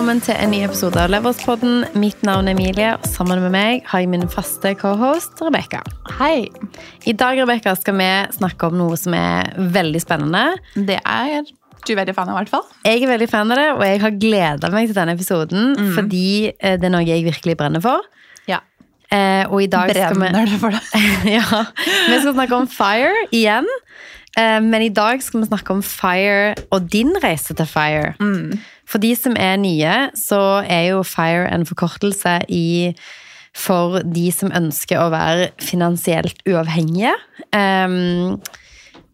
velkommen til en ny episode av Leverspodden. Mitt navn er Emilie, og sammen med meg har jeg min faste cohost Rebekka. Hei. I dag Rebecca, skal vi snakke om noe som er veldig spennende. Det er du veldig fan av, i hvert fall. Jeg er veldig fan av det, og jeg har gleda meg til denne episoden fordi eh, det er noe jeg virkelig brenner for. Ja. Eh, og i dag skal vi Brenner du for det? ja, vi skal snakke om FIRE igjen. Eh, Men i dag skal vi snakke om FIRE og din reise til FIRE. For de som er nye, så er jo FIRE en forkortelse i for de som ønsker å være finansielt uavhengige. Um,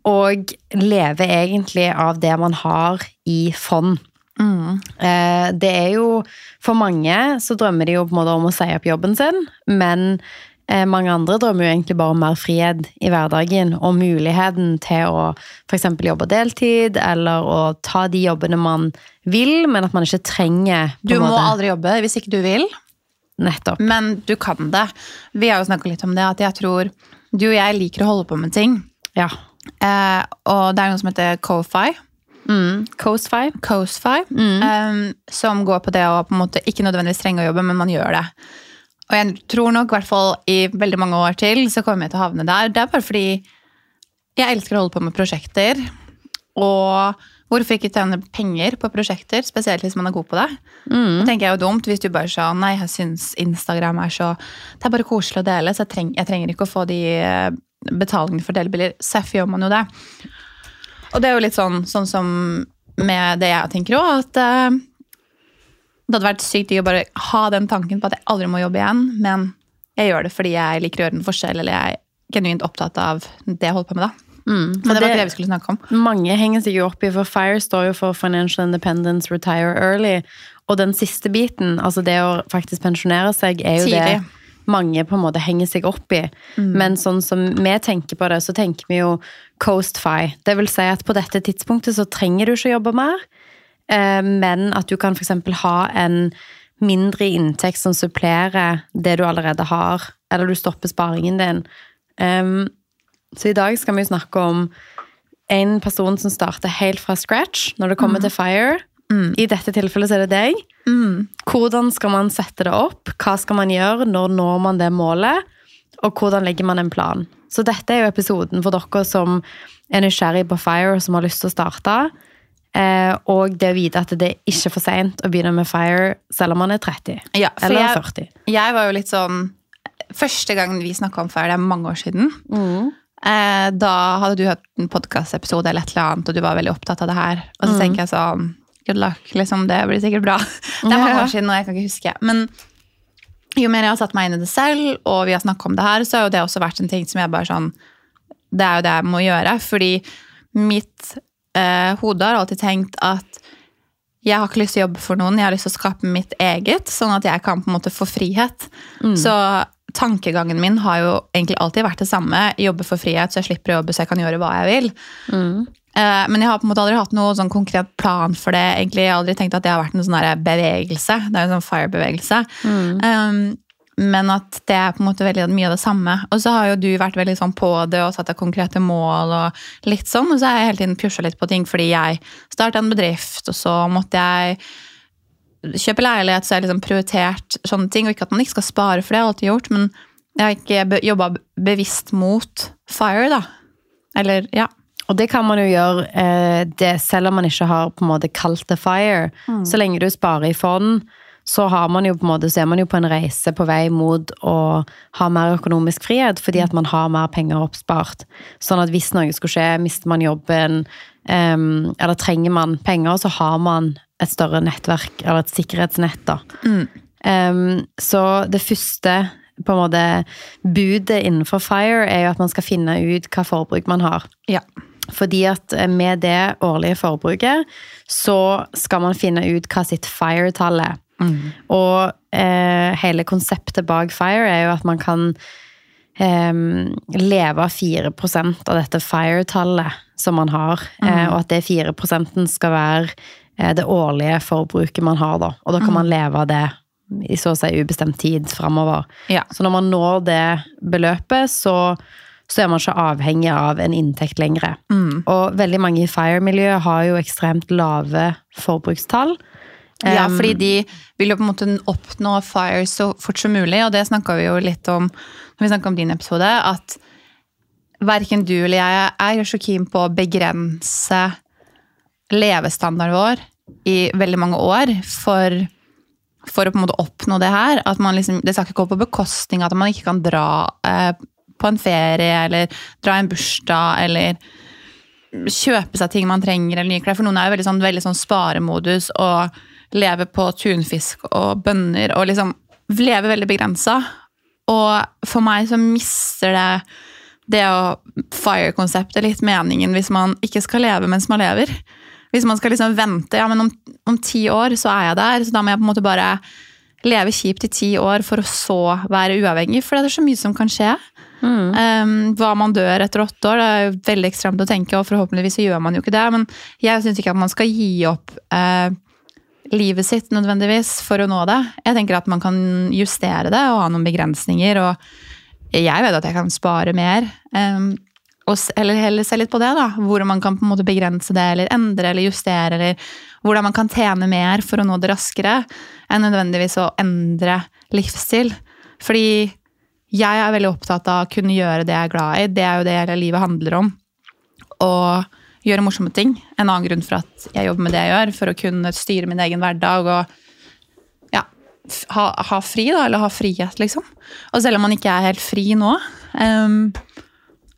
og leve egentlig av det man har i fond. Mm. Det er jo For mange så drømmer de jo på en måte om å si opp jobben sin, men eh, mange andre drømmer jo egentlig bare om mer frihet i hverdagen og muligheten til å f.eks. jobbe deltid, eller å ta de jobbene man vil, men at man ikke trenger på Du må måte, aldri jobbe hvis ikke du vil, Nettopp. men du kan det. Vi har jo snakka litt om det, at jeg tror du og jeg liker å holde på med ting. Ja. Eh, og det er noe som heter Ko-fi. Mm. Coastfi. Coastfi. eh, som går på det å på en måte ikke nødvendigvis trenge å jobbe, men man gjør det. Og jeg tror nok, i hvert fall i veldig mange år til, så kommer jeg til å havne der. Det er bare fordi jeg elsker å holde på med prosjekter. Og hvorfor ikke tjene penger på prosjekter, spesielt hvis man er god på det? Det tenker jeg er jo dumt hvis du bare sa nei, jeg syns Instagram er så Det er bare koselig å dele, så jeg, treng, jeg trenger ikke å få de eh, betalingene for delebiler. Seff gjør man jo det. Og det er jo litt sånn, sånn som med det jeg tenker òg, at eh, det hadde vært sykt digg å bare ha den tanken på at jeg aldri må jobbe igjen, men jeg gjør det fordi jeg liker å gjøre en forskjell, eller jeg er genuint opptatt av det jeg holder på med da. Men det var ikke det vi skulle snakke om. Mange henger seg jo opp i, for FIRE står jo for Financial Independence Retire Early. Og den siste biten, altså det å faktisk pensjonere seg, er jo Tidlig. det mange på en måte henger seg opp i. Men sånn som vi tenker på det, så tenker vi jo Coast-Fi. Det vil si at på dette tidspunktet så trenger du ikke jobbe mer, men at du kan eksempel ha en mindre inntekt som supplerer det du allerede har, eller du stopper sparingen din. Um, så i dag skal vi snakke om en person som starter helt fra scratch når det kommer til FIRE. I dette tilfellet så er det deg. Hvordan skal man sette det opp? Hva skal man gjøre? Når når man det målet? Og hvordan legger man en plan? Så dette er jo episoden for dere som er nysgjerrig på FIRE og som har lyst til å starte. Eh, og det å vite at det er ikke for seint å begynne med FIRE selv om man er 30. Ja, eller jeg- 40. Jeg var jo litt sånn Første gang vi snakka om fire, det er mange år siden. Eh, da hadde du hørt en podkastepisode eller et eller annet, og du var veldig opptatt av det her. Og så tenker jeg sånn Good luck, liksom. Det blir sikkert bra. Det er mange år siden, og jeg kan ikke huske. Men jo mer jeg har satt meg inn i det selv, og vi har snakka om det her, så har jo det også vært en ting som jeg bare sånn Det er jo det jeg må gjøre. Fordi mitt eh, hode har alltid tenkt at jeg har ikke lyst til å jobbe for noen, jeg har lyst til å skape mitt eget, sånn at jeg kan på en måte få frihet. Så tankegangen min har jo egentlig alltid vært det samme. Jobbe for frihet, så jeg slipper å jobbe, så jeg kan gjøre hva jeg vil. Eh, Men jeg har på en måte aldri hatt noe sånn konkret plan for det. egentlig. Jeg har aldri tenkt at det har vært en sånn bevegelse. Det er jo en sånn fire-bevegelse. Um, men at det er på en måte veldig mye av det samme. Og så har jo du vært veldig sånn på det og satt deg konkrete mål og litt sånn. Og så har jeg hele tiden pusha litt på ting fordi jeg starta en bedrift, og så måtte jeg kjøpe leilighet, så jeg har liksom prioritert sånne ting. Og ikke at man ikke skal spare, for det har alltid gjort, men jeg har ikke jobba bevisst mot fire, da. Eller, ja. Og det kan man jo gjøre eh, det, selv om man ikke har på en måte kalt det fire. Så lenge du sparer i fond, så, har man jo på en måte, så er man jo på en reise på vei mot å ha mer økonomisk frihet, fordi at man har mer penger oppspart. Sånn at hvis noe skulle skje, mister man jobben, um, eller trenger man penger, så har man et større nettverk, eller et sikkerhetsnett, da. Em, så det første på en måte budet innenfor FIRE er jo at man skal finne ut hva forbruk man har. ja. Fordi at med det årlige forbruket, så skal man finne ut hva sitt FIRE-tall er. Og eh, hele konseptet bak FIRE er jo at man kan eh, leve av 4% av dette FIRE-tallet som man har. Eh, og at det 4 skal være eh, det årlige forbruket man har, da. Og da kan man leve av det i så å si ubestemt tid framover. Ja. Så når man når det beløpet, så, så er man ikke avhengig av en inntekt lenger. Og veldig mange i FIRE-miljøet har jo ekstremt lave forbrukstall. Ja, fordi de vil jo på en måte oppnå fire så fort som mulig, og det snakka vi jo litt om når vi snakka om din episode, at verken du eller jeg er så keen på å begrense levestandarden vår i veldig mange år for, for å på en måte oppnå det her. At man liksom, det skal ikke gå på bekostning at man ikke kan dra eh, på en ferie eller dra en bursdag eller kjøpe seg ting man trenger eller nye klær. For noen er jo veldig sånn, veldig sånn sparemodus og lever på tunfisk og bønner og liksom lever veldig begrensa. Og for meg så mister det det å fire-konseptet litt meningen hvis man ikke skal leve mens man lever. Hvis man skal liksom vente, ja, men om, om ti år så er jeg der, så da må jeg på en måte bare leve kjipt i ti år for å så være uavhengig, for det er så mye som kan skje. Um, hva man dør etter åtte år, det er jo veldig ekstremt å tenke, og forhåpentligvis så gjør man jo ikke det. Men jeg syns ikke at man skal gi opp eh, livet sitt nødvendigvis for å nå det. Jeg tenker at man kan justere det og ha noen begrensninger. Og jeg vet at jeg kan spare mer. Um, og eller heller se litt på det, da. Hvor man kan på en måte begrense det, eller endre eller justere. Eller hvordan man kan tjene mer for å nå det raskere, enn nødvendigvis å endre livsstil. Fordi jeg er veldig opptatt av å kunne gjøre det jeg er glad i. Det er jo det hele livet handler om. Og gjøre morsomme ting. En annen grunn for at jeg jobber med det jeg gjør, for å kunne styre min egen hverdag og ja, ha, ha fri, da, eller ha frihet, liksom. Og selv om man ikke er helt fri nå, um,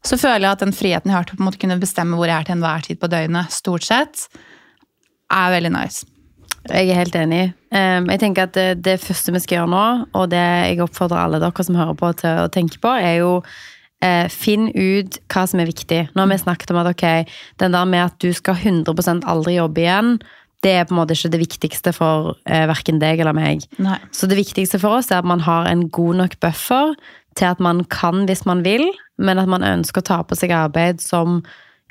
så føler jeg at den friheten jeg har til å kunne bestemme hvor jeg er til enhver tid på døgnet, stort sett, er veldig nice. Jeg er helt enig. Um, jeg tenker at det første vi skal gjøre nå, og det jeg oppfordrer alle dere som hører på til å tenke på, er jo eh, finn ut hva som er viktig. Nå har vi snakket om at ok, den der med at du skal 100% aldri jobbe igjen, det er på en måte ikke det viktigste for eh, verken deg eller meg. Nei. Så det viktigste for oss er at man har en god nok buffer til at man kan hvis man vil, men at man ønsker å ta på seg arbeid som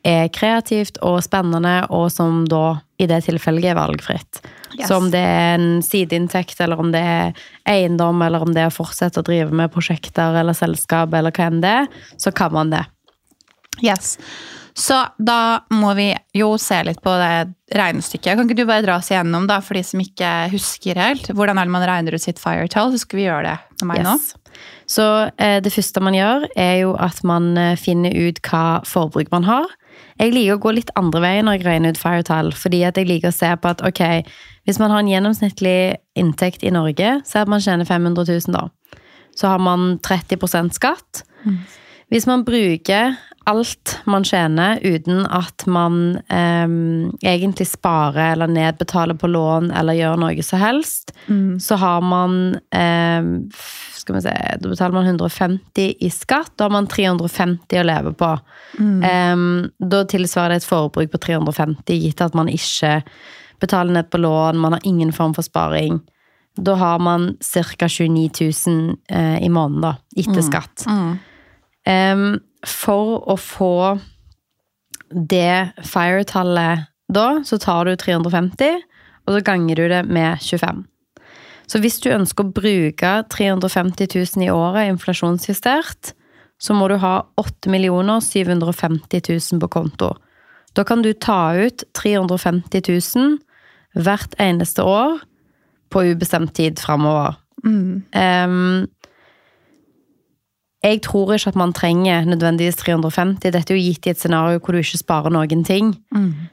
er kreativt og spennende, og som da i det tilfellet er valgfritt. Yes. Så om det er en sideinntekt, eller om det er eiendom, eller om det er å fortsette å drive med prosjekter eller selskap, eller hva enn det er, så kan man det. Yes. Så da må vi jo se litt på det regnestykket. Kan ikke du bare dra oss igjennom, da, for de som ikke husker helt? Hvordan er det man regner ut sitt firetall? Så skal vi gjøre det med meg nå. Så eh, det første man gjør, er jo at man eh, finner ut hva forbruk man har. Jeg liker å gå litt andre veien når jeg regner ut firetall, fordi at jeg liker å se på at ok, hvis man har en gjennomsnittlig inntekt i Norge, så er at man tjener 500 000 da. Så har man 30% skatt. Hvis man bruker alt man tjener uten at man em, egentlig sparer eller nedbetaler på lån eller gjør noe som helst, så har man em, Skal vi se Da betaler man 150 i skatt. Da har man 350 å leve på. Em, da tilsvarer det et forbruk på 350, gitt at man ikke betaler ned på lån, man har ingen form for sparing. Da har man ca. 29 000 eh, i måneden, da, etter skatt. Em, for å få det fire-tallet da, så tar du 350, og så ganger du det med 25. Så hvis du ønsker å bruke 350 000 i året inflasjonsjustert, så må du ha 8 750 000 på konto. Da kan du ta ut 350 000 hvert eneste år på ubestemt tid framover. Em, jeg tror ikke at man trenger nødvendigvis 350. Dette er jo gitt i et scenario hvor du ikke sparer noen ting.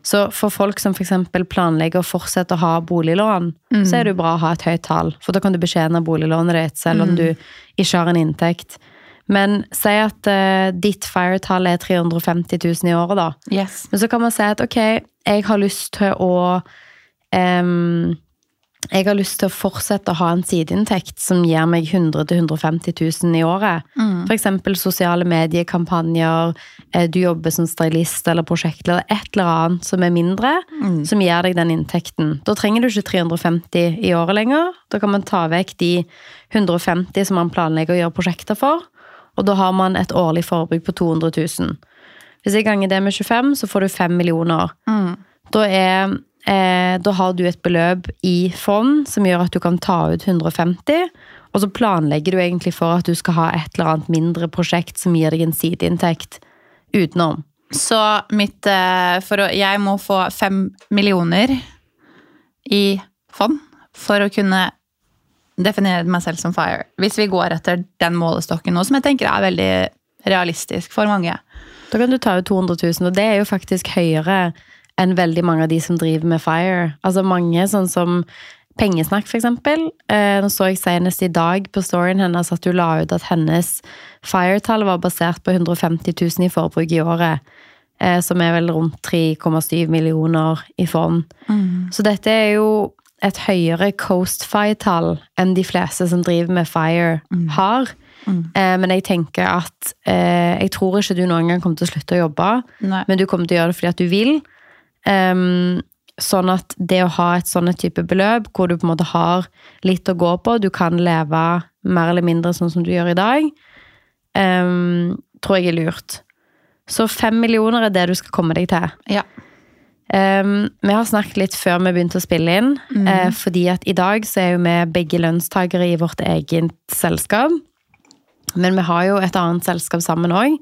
Så for folk som f.eks. planlegger å fortsette å ha boliglån, så er det jo bra å ha et høyt tall. For da kan du betjene boliglånet ditt selv om du ikke har en inntekt. Men si at uh, ditt fire-tall er 350 000 i året, da. Yes. Men så kan man si at ok, jeg har lyst til å em, Jeg har lyst til å fortsette å ha en sideinntekt som gir meg 100 000-150 000 i året. For eksempel sosiale mediekampanjer, eh, du jobber som stylist eller prosjektleder, et eller annet som er mindre, som gir deg den inntekten. Da trenger du ikke 350 i året lenger. Da kan man ta vekk de 150 som man planlegger å gjøre prosjekter for, og da har man et årlig forbruk på 200 000. Hvis jeg ganger det med 25, så får du 5 millioner. Da, er, eh, da har du et beløp i fond som gjør at du kan ta ut 150, og så planlegger du egentlig for at du skal ha et eller annet mindre prosjekt som gir deg en sideinntekt utenom. Så mitt eh, for å, Jeg må få fem millioner i fond for å kunne definere meg selv som fire. Hvis vi går etter den målestokken nå, som jeg tenker er veldig realistisk for mange. Da kan du ta ut 200 000, og det er jo faktisk høyere enn veldig mange av de som driver med fire. Altså mange sånn som Pengesnakk, for eksempel. Eh, nå så jeg senest i dag på storyen hennes at hun la ut at hennes fire-tall var basert på 150 000 i forbruk i året. Eh, som er vel rundt 3,7 millioner i fond. Mm. Så dette er jo et høyere Coast Fire-tall enn de fleste som driver med fire, har. Mm. Eh, men jeg tenker at eh, jeg tror ikke du noen gang kommer til å slutte å jobbe, Nei. men du kommer til å gjøre det fordi at du vil. Ehm, sånn at det å ha et sånne type beløp, hvor du på en måte har litt å gå på, du kan leve mer eller mindre sånn som du gjør i dag, um, tror jeg er lurt. Så fem millioner er det du skal komme deg til. Ja. Um, vi har snakket litt før vi begynte å spille inn, eh, fordi at i dag så er jo vi begge lønnstakere i vårt eget selskap. Men vi har jo et annet selskap sammen òg,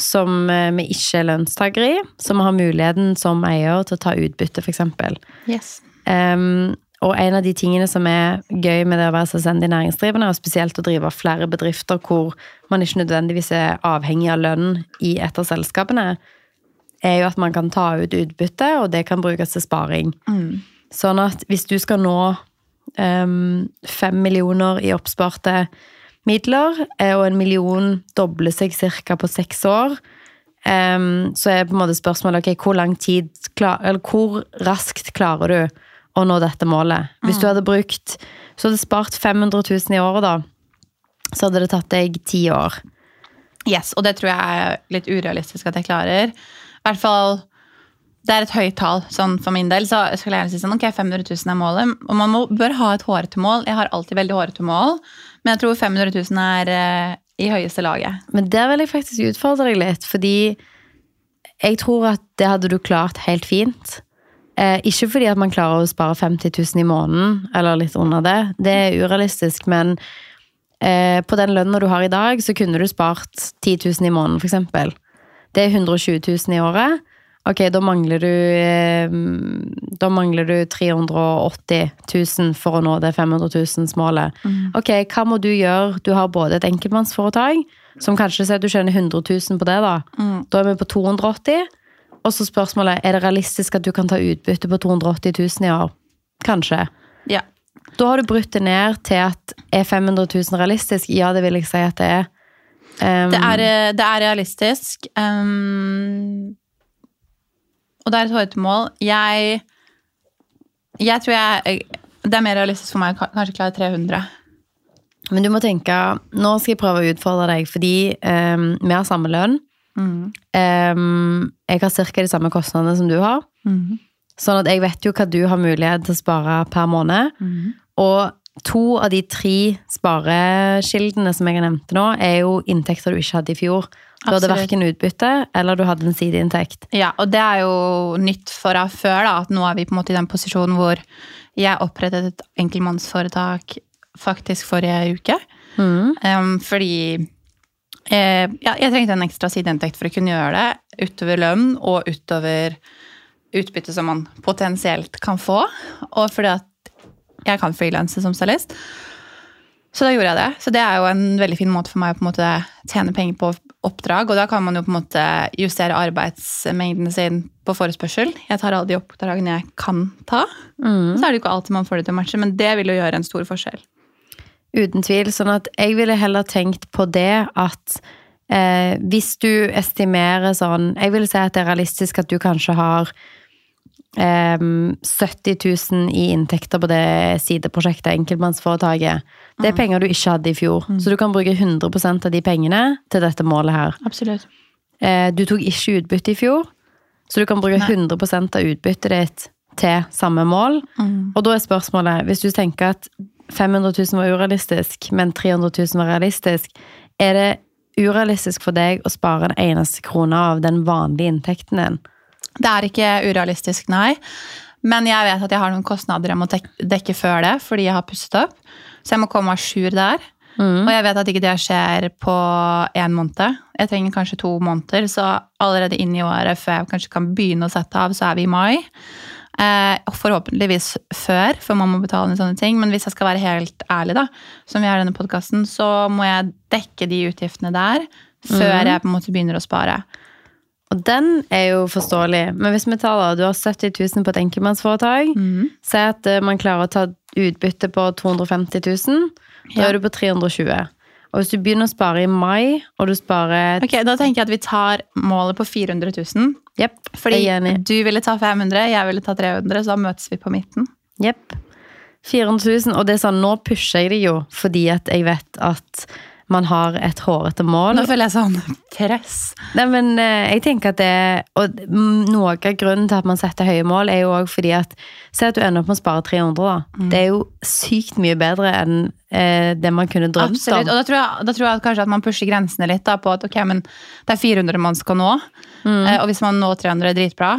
som eh, vi ikke er lønnstaker i. Så vi har muligheten som eier til å ta utbytte, f.eks. Yes. Um, og en av de tingene som er gøy med det å være selvstendig næringsdrivende, og spesielt å drive flere bedrifter hvor man ikke nødvendigvis er avhengig av lønn i et av selskapene, er jo at man kan ta ut utbytte, og det kan brukes til sparing. Sånn at hvis du skal nå um, fem millioner i oppsparte midler, eh, og en million dobler seg ca. på seks år, så er på en måte spørsmålet ok, hvor lang tid, eller hvor raskt klarer du å nå dette målet? Hvis du hadde brukt, så hadde du spart 500 000 i året da, så hadde det tatt deg ti år. Yes, og det tror jeg er litt urealistisk at jeg klarer. I hvert fall, det er et høyt tall sånn for min del. Så jeg gjerne si sånn, ok, 500 000 er målet. Og man må, bør ha et hårete mål. Jeg har alltid veldig hårete mål. Men jeg tror 500 000 er eh, i høyeste laget. Men der vil jeg faktisk utfordre deg litt, fordi jeg tror at det hadde du klart helt fint. Eh, ikke fordi at man klarer å spare 50 000 i måneden, eller litt under det. Det er urealistisk, men eh, på den lønna du har i dag, så kunne du spart 10 000 i måneden, eksempel. Det er 120 000 i året. Ok, da mangler du eh, Da mangler du 380 000 for å nå det 500 000-målet. Ok, hva må du gjøre? Du har både et enkeltmannsforetak, som kanskje sier at du tjener 100 000 på det, da. Da er vi på 280 Og så spørsmålet er det realistisk at du kan ta utbytte på 280 000 i år. Kanskje. Ja. Da har du brutt det ned til at er 500 000 realistisk? Ja, det vil jeg si at det er. Um, Det er, eh, det er realistisk. Um, og det er et hårete mål. Jeg, jeg tror jeg Det er mer realistisk for meg å ka- kanskje klare 300. Men du må tenke Nå skal jeg prøve å utfordre deg, fordi um, vi har samme lønn. Mm. Um, jeg har ca. de samme kostnadene som du har. Mm. Sånn at jeg vet jo hva du har mulighet til å spare per måned. Mm. Og to av de tre sparekildene som jeg nevnte nå, er jo inntekter du ikke hadde i fjor. Du hadde verken utbytte eller du hadde en sideinntekt. Ja, og det er jo nytt for av før, da, at nå er vi på en måte i den posisjonen hvor jeg opprettet et enkeltmannsforetak faktisk forrige uke. Um, fordi eh, ja, jeg trengte en ekstra sideinntekt for å kunne gjøre det utover lønn og utover utbytte som man potensielt kan få. Og fordi at jeg kan frilanse som stylist. Så da gjorde jeg det. Så det er jo en veldig fin måte for meg å på en måte tjene penger på oppdrag. Og da kan man jo på en måte justere arbeidsmengden sin på forespørsel. Jeg tar alle de oppdragene jeg kan ta. Så er det jo ikke alltid man får det til å matche, men det vil jo gjøre en stor forskjell. Uten tvil. Sånn at jeg ville heller tenkt på det at eh, hvis du estimerer sånn Jeg vil si at det er realistisk at du kanskje har 70 000 i inntekter på det sideprosjektet, enkeltmannsforetaket. Det er penger du ikke hadde i fjor. Så du kan bruke 100% av de pengene til dette målet her. Absolutt. Eh, du tok ikke utbytte i fjor, så du kan bruke 100 av utbyttet ditt til samme mål. Og da er spørsmålet, hvis du tenker at 500 000 var urealistisk, men 300 000 var realistisk, er det urealistisk for deg å spare en eneste krone av den vanlige inntekten din? Det er ikke urealistisk, nei. Men jeg vet at jeg har noen kostnader jeg må dekke før det, fordi jeg har pusset opp. Så jeg må komme à jour der. Og jeg vet at ikke det skjer på én måned. Jeg trenger kanskje to måneder, så allerede inn i året, før jeg kanskje kan begynne å sette av, så er vi i mai. Eh, forhåpentligvis før, for man må betale ned sånne ting. Men hvis jeg skal være helt ærlig, da, som vi har i denne podkasten, så må jeg dekke de utgiftene der før mm. jeg på en måte begynner å spare. Og den er jo forståelig. Men hvis vi tar da, du har 70 000 på et enkeltmannsforetak, si at eh, man klarer å ta utbytte på 250 000, da Ja. er du på 320 Og hvis du begynner å spare i mai, og du sparer Ok, Da tenker jeg at vi tar målet på 400 000. Yep, Fordi du ville ta 500, jeg ville ta 300, så da møtes vi på midten. Jepp. 400 000. Og det er sånn, nå pusher jeg det jo, fordi at jeg vet at man har et hårete mål. Nå føler jeg sånn press. Nei, men eh, jeg tenker at det Og mm, noe av grunnen til at man setter høye mål, er jo òg fordi at Se at du ender opp med å spare 300, da. Mm. Det er jo sykt mye bedre enn eh, det man kunne drømt Absolutt. Og da tror, jeg, da tror jeg kanskje at man pusher grensene litt da, på at ok, men det er 400 man skal nå. Eh, og hvis man når 300, er dritbra.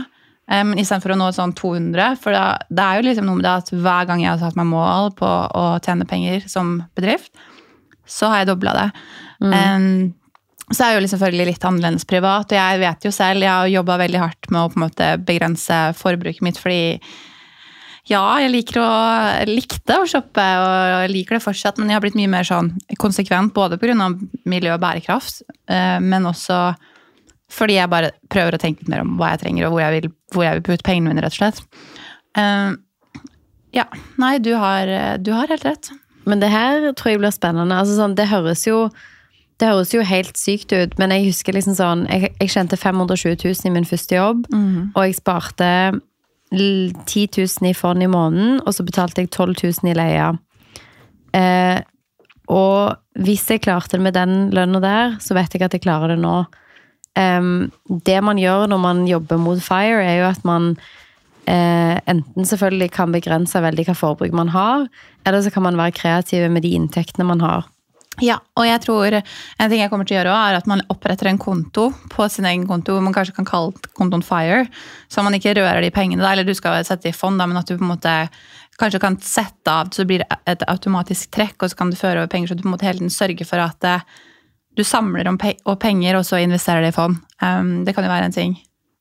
Um, Men istedenfor å nå sånn 200, for da, det er jo liksom noe med det at hver gang jeg har satt meg mål på å tjene penger som bedrift, så har jeg dobla det. Eh, så er jo liksom selvfølgelig litt annerledes privat, og jeg vet jo selv, jeg har jobba veldig hardt med å på en måte begrense forbruket mitt, fordi ja, jeg liker å, likte å shoppe, og jeg liker det fortsatt, men jeg har blitt mye mer sånn konsekvent, både pga. miljø og bærekraft, eh, men også fordi jeg bare prøver å tenke litt mer om hva jeg trenger, og hvor jeg vil, hvor jeg vil putte pengene mine, rett og slett. Ja, nei, du har, du har helt rett. Men det her tror jeg blir spennende. Altså, sånn, det høres jo det høres jo helt sykt ut, men jeg husker liksom sånn Jeg, jeg tjente 520 000 i min første jobb, og jeg sparte 10 000 i fond i måneden, og så betalte jeg 12 000 i leie. Eh, og hvis jeg klarte det med den lønna der, så vet jeg at jeg klarer det nå. Um, det man gjør når man jobber mot FIRE, er jo at man eh, enten selvfølgelig kan begrense veldig hva forbruk man har, eller så kan man være kreativ med de inntektene man har. Ja, og jeg tror en ting jeg kommer til å gjøre også, er at man oppretter en konto på sin egen konto, hvor man kanskje kan kalle kontoen FIRE, så man ikke rører de pengene, da, eller du skal sette i fond, da, men at du på en måte kanskje kan sette av, så blir det et automatisk trekk, og så kan du føre over penger, så du på en måte hele tiden sørge for at eh, du samler om penger, og så investerer det i fond. Um, det kan jo være en ting.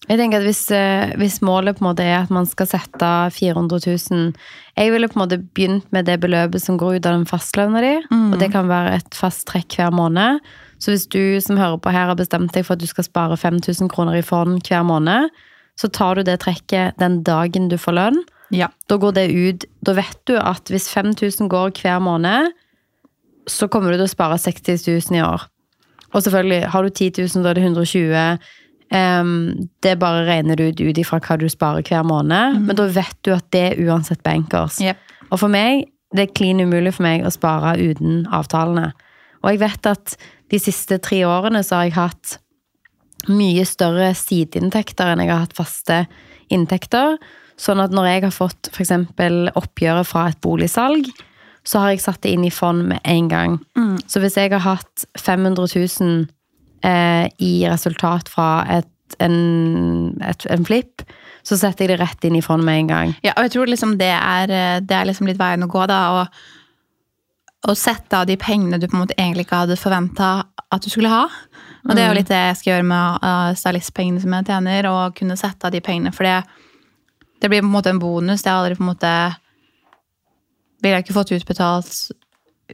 Jeg tenker at hvis, eh, hvis målet på en måte er at man skal sette 400 000 Jeg ville på en måte begynt med det beløpet som går ut av den fastlønna di, og det kan være et fast trekk hver måned. Så hvis du som hører på her har bestemt deg for at du skal spare 5000 kroner i fond hver måned, så tar du det trekket den dagen du får lønn. Ja. Da går det ut Da vet du at hvis 5000 går hver måned, så kommer du til å spare 60 000 i år. Og selvfølgelig, har du 10 000, da er det 120 Em, det bare regner du ut ifra hva du sparer hver måned, men da vet du at det er uansett bankers. Yep. Og for meg, det er klin umulig for meg å spare uten avtalene. Og jeg vet at de siste tre årene så har jeg hatt mye større sideinntekter enn jeg har hatt faste inntekter. Sånn at når jeg har fått f.eks. oppgjøret fra et boligsalg, så har jeg satt det inn i fond med en gang. Så hvis jeg har hatt 500 000 eh, i resultat fra et, en, et, en flipp, så setter jeg det rett inn i fond med en gang. Ja, og jeg tror liksom det er, eh, det er liksom litt veien å gå, da. Og, å sette av de pengene du på en måte egentlig ikke hadde forventa at du skulle ha. Og det er jo litt det jeg skal gjøre med uh, stylistpengene som jeg tjener, og kunne sette av de pengene. For det, det blir på en måte en bonus. Det har aldri på en måte Ville jeg ikke fått utbetalt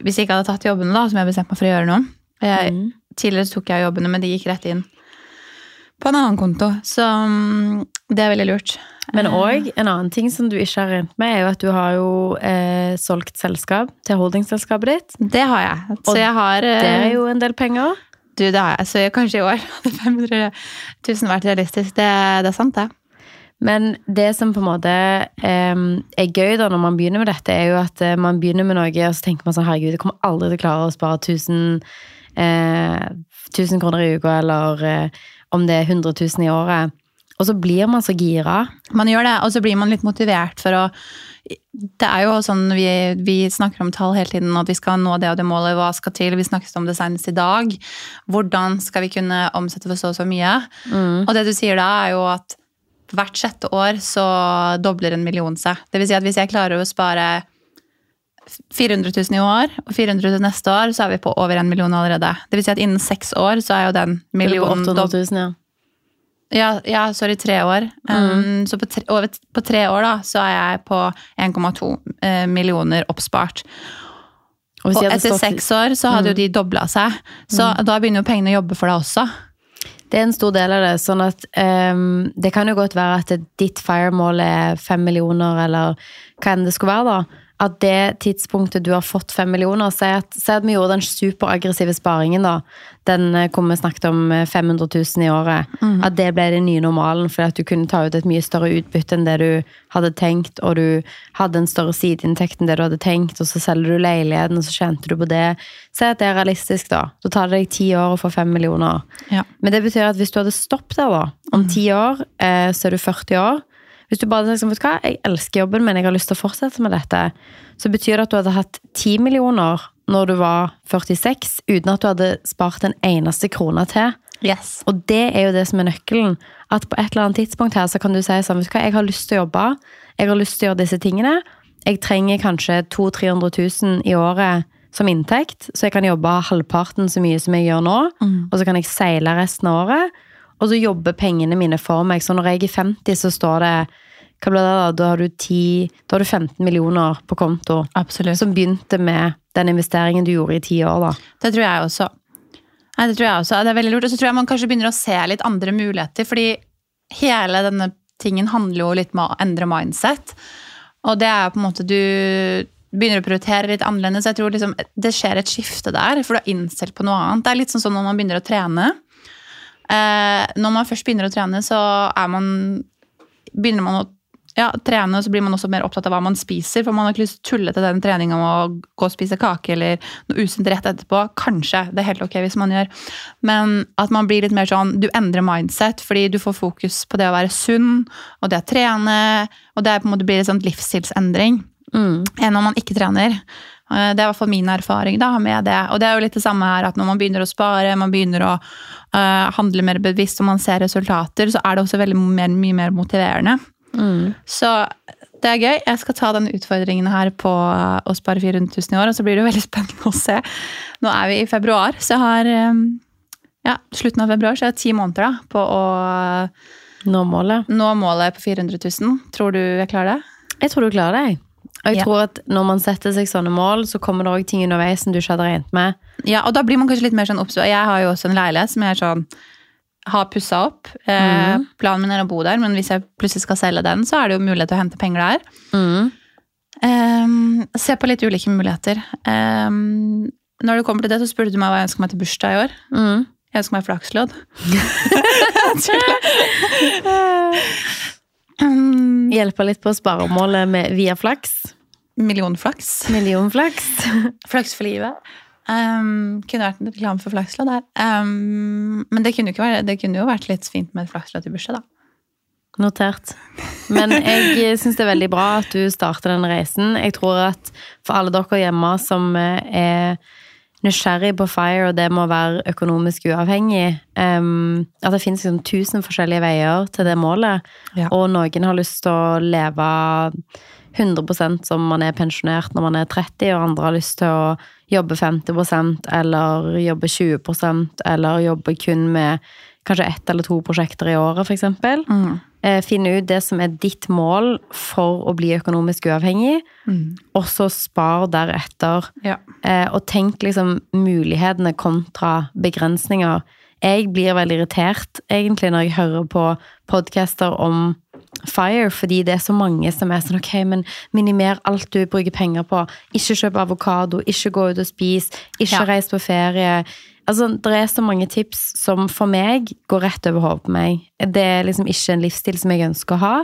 hvis jeg ikke hadde tatt jobbene, da, som jeg bestemte meg for å gjøre nå. Jeg, Tidligere tok jeg jobbene, men de gikk rett inn på en annen konto. Så mm, det er veldig lurt. Men òg en annen ting som du ikke har regnet med, er jo at du har jo eh, solgt selskap til holdingselskapet ditt. Det har jeg. Så Og jeg har Det er jo en del penger. Du, det har jeg. Så jeg, kanskje i år hadde 500 000 vært realistisk. Det, det er sant, det. Men det som på en måte eh, er gøy da når man begynner med dette, er jo at eh, man begynner med noe, og så tenker man sånn herregud, jeg kommer aldri til å klare å spare 1000, eh, 1000 kroner i uka, eller eh, om det er 100 000 i året. Og så blir man så gira. Man gjør det, og så blir man litt motivert for å Det er jo sånn vi, vi snakker om tall hele tiden, at vi skal nå det og det målet. Hva skal til? Vi snakket om det senest i dag. Hvordan skal vi kunne omsette for så og så mye? Og det du sier da, er jo at hvert sjette år så dobler en million seg. Det vil si at hvis jeg klarer å spare 400 000 i år og 400 000 neste år, så er vi på over en million allerede. Det vil si at innen seks år så er jo den Millionen på 800 000, ja. Ja, ja, sorry, tre år. Um, Så på tre, over, på tre år da, så er jeg på 1,2 eh, millioner oppspart. Og Og etter stått- seks år så hadde jo de dobla seg. Så da begynner jo pengene å jobbe for deg også. Det er en stor del av det. sånn at um, Det kan jo godt være at ditt FIRE-mål er fem millioner, eller hva enn det skulle være. da. At det tidspunktet du har fått fem millioner Si at, si at vi gjorde den superaggressive sparingen, da. Den kom vi snakket om eh, 500 000 i året. At det ble den nye normalen, fordi at du kunne ta ut et mye større utbytte enn det du hadde tenkt, og du hadde en større sideinntekt enn det du hadde tenkt, og så selger du leiligheten, og så tjente du på det. Si at det er realistisk, da. Da tar det deg ti år å få fem millioner. Ja. Men det betyr at hvis du hadde stoppet der da, om ti år, eh, så er du 40 år. Hvis du bare sier hva, jeg elsker jobben, men jeg har lyst til å fortsette med dette, så betyr det at du hadde hatt 10 millioner når du var 46, uten at du hadde spart en eneste krone til. Yes. Og det er jo det som er nøkkelen. At på et eller annet tidspunkt her så kan du si sånn, vet du hva, jeg har lyst til å jobbe, jeg har lyst til å gjøre disse tingene. Jeg trenger kanskje 200 000-300 000 i året som inntekt, så jeg kan jobbe halvparten så mye som jeg gjør nå, og så kan jeg seile resten av året, og så jobber pengene mine for meg. Så når jeg er 50, så står det hva ble det da? Da har du, 10, da har du 15 millioner på konto, Absolutt. som begynte med den investeringen du gjorde i ti år. da. Det tror jeg også. Nei, det tror jeg også. Det er veldig lurt. Og så tror jeg man kanskje begynner å se litt andre muligheter, fordi hele denne tingen handler jo litt om å endre mindset. Og det er på en måte du begynner å prioritere litt annerledes. Jeg tror liksom det skjer et skifte der, for du er innstilt på noe annet. Det er litt sånn som når man begynner å trene. Eh, når man først begynner å trene, så er man begynner man å ja, trene, så blir man også mer opptatt av hva man spiser. For man har ikke lyst til å tulle til den treninga med å gå og spise kake eller noe usunt rett etterpå. Kanskje. Det er helt ok hvis man gjør. Men at man blir litt mer sånn Du endrer mindset fordi du får fokus på det å være sunn, og det å trene. Og det på en måte blir en sånn livsstilsendring enn om man ikke trener. Eh, Det er i hvert fall min erfaring da, med det. Og det er jo litt det samme her, at når man begynner å spare, man begynner å uh, handle mer bevisst og man ser resultater, så er det også veldig mer, mye mer motiverende. Så det er gøy. Jeg skal ta den utfordringen her på å spare 400 000 i år, og så blir det jo veldig spennende å se. Nå er vi i februar, så jeg har eh, ja, slutten av februar, så jeg har ti måneder da, på å Nå målet. nå målet på 400 000. Tror du jeg klarer det? Jeg tror du klarer det. Og jeg Ja. tror at når man setter seg sånne mål, så kommer det òg ting underveis som du ikke hadde regnet med. Ja, og da blir man kanskje litt mer sånn obs. Jeg har jo også en leilighet som jeg er sånn har pussa opp. Eh, planen min er å bo der, men hvis jeg plutselig skal selge den, så er det jo mulighet til å hente penger der. Ehm, se på litt ulike muligheter. Ehm, når det kommer til det, så spurte du meg hva jeg ønsker meg til bursdag i år. Mm. Jeg ønsker meg flakslodd. um, Hjelpe litt på sparemålet med, via flaks. millionflaks. Millionflaks. Flaks for livet. Um, kunne vært en reklame for flakslodd her. Um, men det kunne, være, det kunne jo vært litt fint med et flakslodd i bursdag, da. Notert. Men jeg syns det er veldig bra at du starter den reisen. Jeg tror at for alle dere hjemme som eh, er nysgjerrig på FIRE, og det må være økonomisk uavhengig Um, At det finnes liksom tusen forskjellige veier til det målet. Ja. Og noen har lyst til å leve 100% som man er pensjonert når man er 30, og andre har lyst til å jobbe 50 eller jobbe 20% eller jobbe kun med kanskje ett eller to prosjekter i året, f.eks. Mm. Eh, finne ut det som er ditt mål for å bli økonomisk uavhengig, og så spar deretter. Ja. Eh, og tenk liksom mulighetene kontra begrensninger. Jeg blir veldig irritert egentlig når jeg hører på podcaster om FIRE, fordi det er så mange som er sånn ok, men minimer alt du bruker penger på. Ikke kjøp avokado, ikke gå ut og spis, ikke Ja. reis på ferie. Altså, Det er så mange tips som for meg går rett over hodet på meg. Det er liksom ikke en livsstil som jeg ønsker å ha.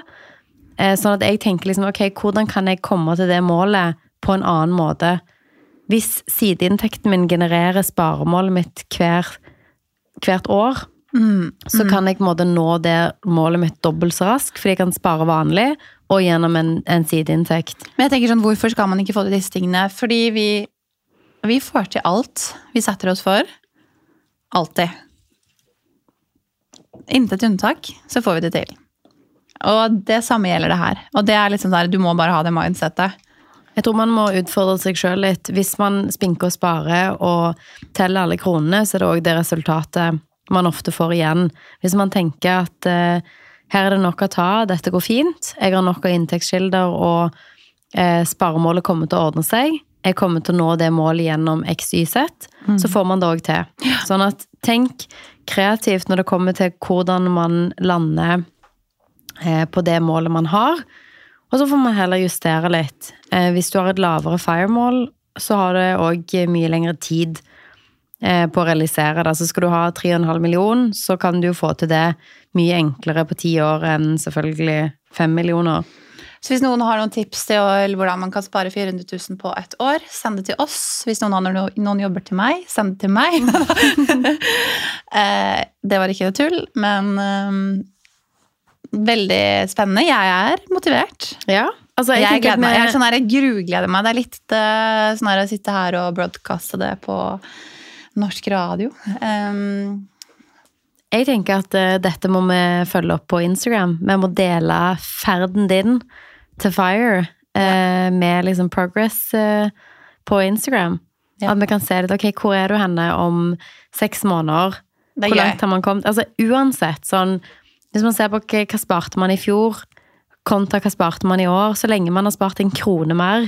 Eh, Sånn at jeg tenker liksom, ok, hvordan kan jeg komme til det målet på en annen måte? Hvis sideinntekten min genererer sparemålet mitt hver, hvert år, så kan jeg på en måte nå det målet mitt dobbelt så raskt, fordi jeg kan spare vanlig og gjennom en, en sideinntekt. Men jeg tenker sånn, hvorfor skal man ikke få til disse tingene? Fordi vi, vi får til alt vi setter oss for. Alltid. Intet unntak, så får vi det til. Og det samme gjelder det her. Og det er liksom der, du må bare ha det mindsettet. Jeg tror man må utfordre seg sjøl litt. Hvis man spinker og sparer og teller alle kronene, så er det òg det resultatet man ofte får igjen. Hvis man tenker at eh, her er det nok å ta, dette går fint, jeg har nok av inntektskilder, og eh, sparemålet kommer til å ordne seg, jeg kommer til å nå det målet gjennom XYZ, mm. så får man det òg til. Sånn at tenk kreativt når det kommer til hvordan man lander eh, på det målet man har. Og så får man heller justere litt. Eh, hvis du har et lavere firemål, så har det òg mye lengre tid eh, på å realisere det. Så skal du ha 3,5 millioner, så kan du jo få til det mye enklere på ti år enn selvfølgelig 5 millioner. Så hvis noen har noen tips til hvordan man kan spare 400 000 på et år, send det til oss. Hvis noen har noen jobber til meg, send det til meg. Eh, det var ikke noe tull, men um, veldig spennende. Jeg er motivert. Ja, altså jeg, jeg gleder meg. Jeg, sånn her, jeg grugleder meg. Det er litt uh, sånn her å sitte her og broadcaste det på norsk radio. Um, jeg tenker at uh, dette må vi følge opp på Instagram. Vi må dele ferden din to fire eh, med liksom progress eh, på Instagram. Ja. At vi kan se litt ok, hvor er du henne om seks måneder? Hvor langt har man kommet? Altså uansett, sånn Hvis man ser på hva, hva sparte man i fjor, kontra hva sparte man i år, så lenge man har spart en krone mer,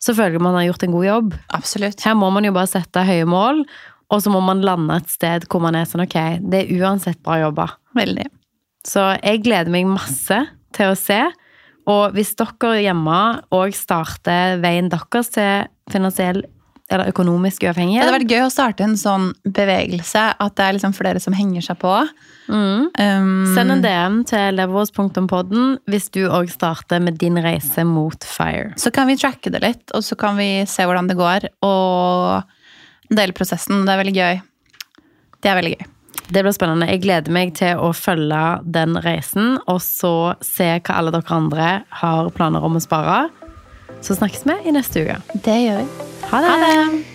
så føler man har gjort en god jobb. Absolutt. Her må man jo bare sette høye mål, og så må man lande et sted hvor man er sånn ok, det er uansett bra jobba. Veldig. Så jeg gleder meg masse til å se. Og hvis dere hjemme òg starter veien deres til finansiell eller økonomisk uavhengighet Det hadde vært gøy å starte en sånn bevegelse, at det er liksom flere som henger seg på. Mm. Um, Send en DM til leverås.podden hvis du òg starter med din reise mot FIRE. Så kan vi tracke det litt, og så kan vi se hvordan det går, og dele prosessen. Det er veldig gøy. Det er veldig gøy. Det blir spennende. Jeg gleder meg til å følge den reisen, og så se hva alle dere andre har planer om å spare. Så snakkes vi i neste uke. Det gjør vi. Ha det. Ha det.